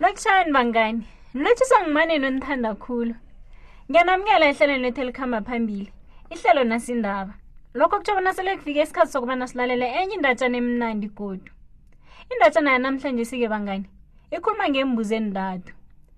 lotshani bangani lotshisa ngimaneni onithanda khulu ngiyanamukela ehlelweni lethu elikhamba phambili ihlelo nasindaba lokho kutsho bona sele kufike isikhathi sokubana silalele enye indatshana emnandi godu indatshana yanamhlanje sike bangani ikhuluma ngembuzi endathu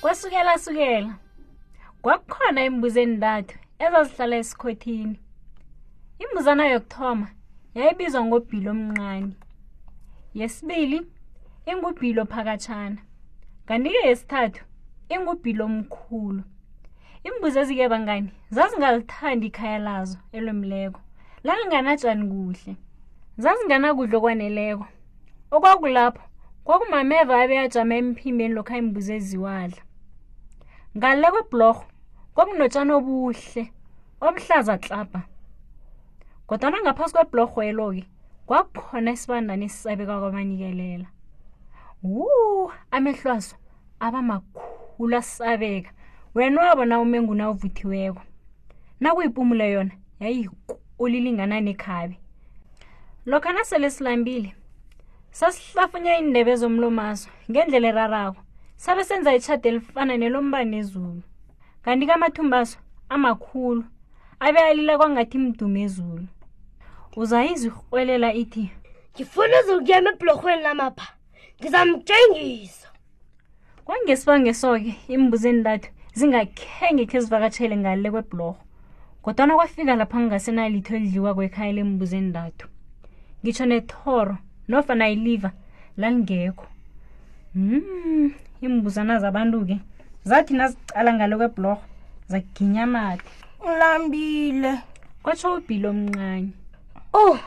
kwasukela sukela kwakukhona iimbuzi endathu ezazihlala esikhothini imbuzana yokuthoma yayibizwa ngobhilo omncane yesibili ingubhilo phakatshana kanti-ke yesithathu ingubhilo omkhulu imbuzi ezike bangani zazingalithandi ikhaya lazo elomileko lalinganatshani kuhle zazinganakudla okwaneleko okwakulapho kwakumameva abeyajama emphimbeni lokha imbuzi eziwadla ngale kwebhlorho kwakunotshani obuhle obuhlaza tlapa kodwana ngaphasi kweblorhwelo-ke kwakukhona isibandana esisabeka kwamanikelela wu amehlwazo aba makhulu asabeka wena wabona umenguna ovuthiweko nakuyipumula yona yayikuli lingana nekhabi lokho nasele silambile sasihlafunya iindebe zomlomazo ngendlela erarako sabe senza itshade elifana nelombane ezulu kanti kamathumbaso amakhulu abe alila kwangathi mdume ezulu uzayizirhwelela ithi ngifuna uzukuyema ebhulorhweni lamapha ngizamtshengisa kwangesibangeso-ke imbuzi entathu zingakhenge khe zivakatshele ngale kwebhulorho kodwana kwafika lapha ngingasenalitho elidliwa kwekhaya lembuzi entathu ngitsho nethoro nofana iliva lalingekho Hmm, imbuzana zabantu-ke zathi nazicala ngalo kweblorho zaginya amathe ulambile kwatsho ubhilo omncane oh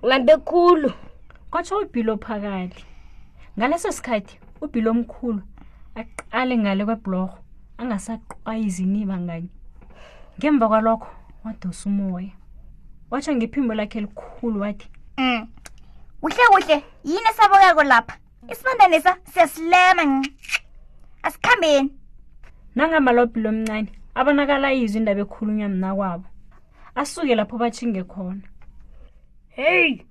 ngilambe khulu kwatsho ubhilo phakathi ngaleso sikhathi ubhilo omkhulu aqale ngale kweblorho angasaqwayi iziniba nganye ngemva kwalokho wadosa umoya watsho ngephimbo lakhe elikhulu wathi Mm. kuhle kuhle yini esabokako lapha isibandanesa siyasilema nci asikhambeni nangamalobi lomncane abonakala izwi indaba ekhulunywa mna kwabo asuke lapho batshinge khona heyi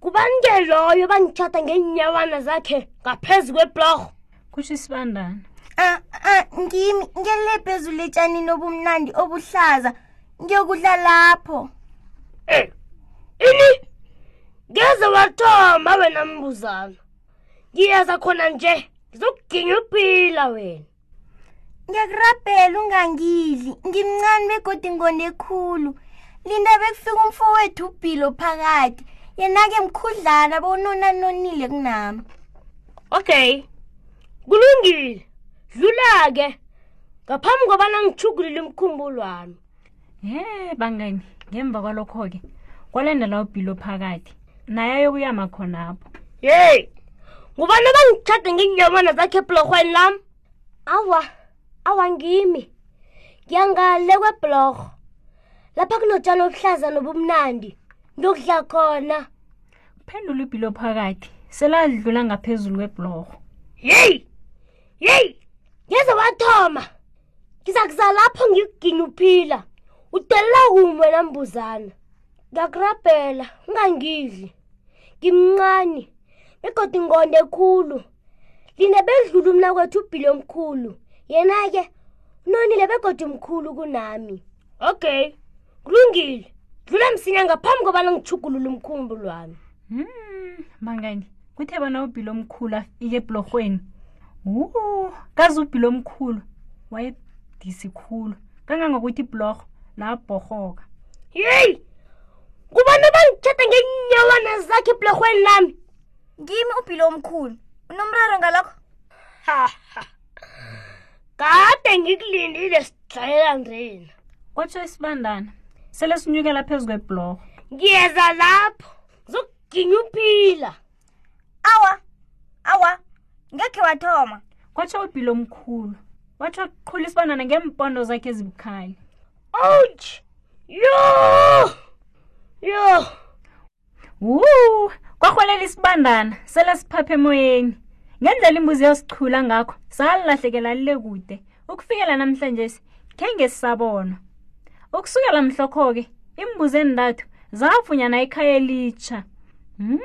kubani ke loyo bangitshata ngeenyawana zakhe ngaphezu kweblorho kusho isibandana um um ngimi ngelebhezulu etshanini obumnandi obuhlaza ngiyokudla lapho eh ini ngeze wathoma wena mbuzana ngiyeza khona nje ngizokuginya uphila wena ngiyakurabhela ungangidli ngimncane begodi ngonekhulu linda bekufika umfowethu ubhilo phakathi yena-ke mkhudlana bononanonile kunami okay kulungile dlula-ke ngaphambi kobana ngithugulile umkhumbulo wami he bangani ngemva kwalokho-ke kwalandela ubhilo phakathi naye ayokuyama khonapho yeyi ngubani abangitshade ngenyamana zakhe ebhulorhweni lam awa awa ngimi ngiyangale kwebhulorho lapha kunotshani obuhlaza nobumnandi ngiyokudla khona kuphendula ibhilo phakathi seladlula ngaphezulu kwebhulorho yeyi yeyi ngeze wathoma ngizakuzalapho ngikuginye uphila udelela kumwe nambuzana ngiyakurabhela ungangidli ngimncane begodi ngonde khulu lina bedlula umna kwethu ubhili omkhulu yena-ke unonile begodi mkhulu kunami okay kulungile dlula msinya ngaphambi kobana ngithugulula umkhumbulo wami hmm, mangani kuthe bona ubhilo omkhulu afike ebhulorhweni wu kazi ubhilo omkhulu wayedisi khulu kangangokuthi ibhulorho labhorhoka yeyi kubona bangitshata ngenyawana zakhe ebhulorhweni lami ngimi ubhilo omkhulu unomraro ngalokho kade ngikulindile sidlalela ndrina kwatsho isibandana sele sinyukela phezu kwebhlorho ngiyeza lapho ngizokuginya uphila awa awa ngekhe wathoma kwatsho ubhilo omkhulu watsho qhula isibandana ngeempondo zakhe ezibukhali ouch yo yo wu kwarhwelela isibandana sela siphaphe emoyeni ngendlela imbuzi yosichula ngakho salilahlekela lile kude ukufikela namhlanje khenge sisabonwa ukusukela mhlokho-ke imbuzi endathu zafunyana ekhaya elitsha mm,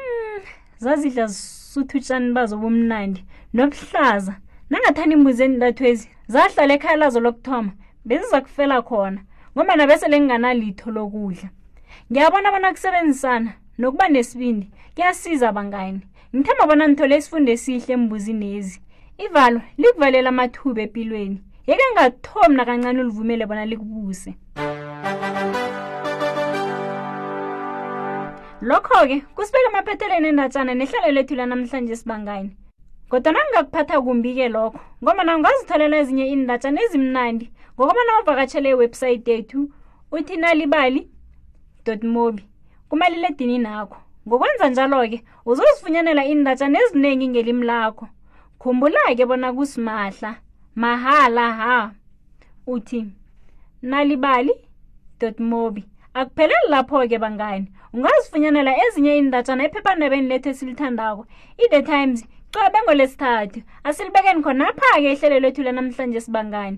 zazidla zisutha utshani bazo bomnandi nobuhlaza nangathanda imbuzi endathu ezi zahlala ekhaya lazo lokuthoma beziza kufela khona ngombana bese lenginganalitho lokudla ngiyabona bona kusebenzisana nokuba nesibindi kuyasiza abangani ngithemba bona ngithole isifundo esihle embuzinezi ivalo likuvalela amathuba empilweni yeke ngathomi nakancane ulivumele bona likubuse lokho-ke kusibeka emaphetheleni endatshana nehlelo lethu lanamhlanje esibangani kodwa nangingakuphatha kumbi-ke lokho ngoba na ungazitholela ezinye iindatshana ezimnandi ngokuba na uvakatshele iwebhsayithi yethu uthi nalibali dotimobi kumaliledini nakho ngokwenza njalo-ke uzozifunyanela iindatshana eziningi ngelimi lakho khumbula-ke bona kusimahla mahala ha uthi nalibali dotimobi akupheleli lapho-ke bangani ungazifunyanela ezinye iindatshana ephephandabeni lethu esilithandako i-the times cobe ngolesithathu asilibekeni khonapha-ke ihlelo lethu lanamhlanje sibangani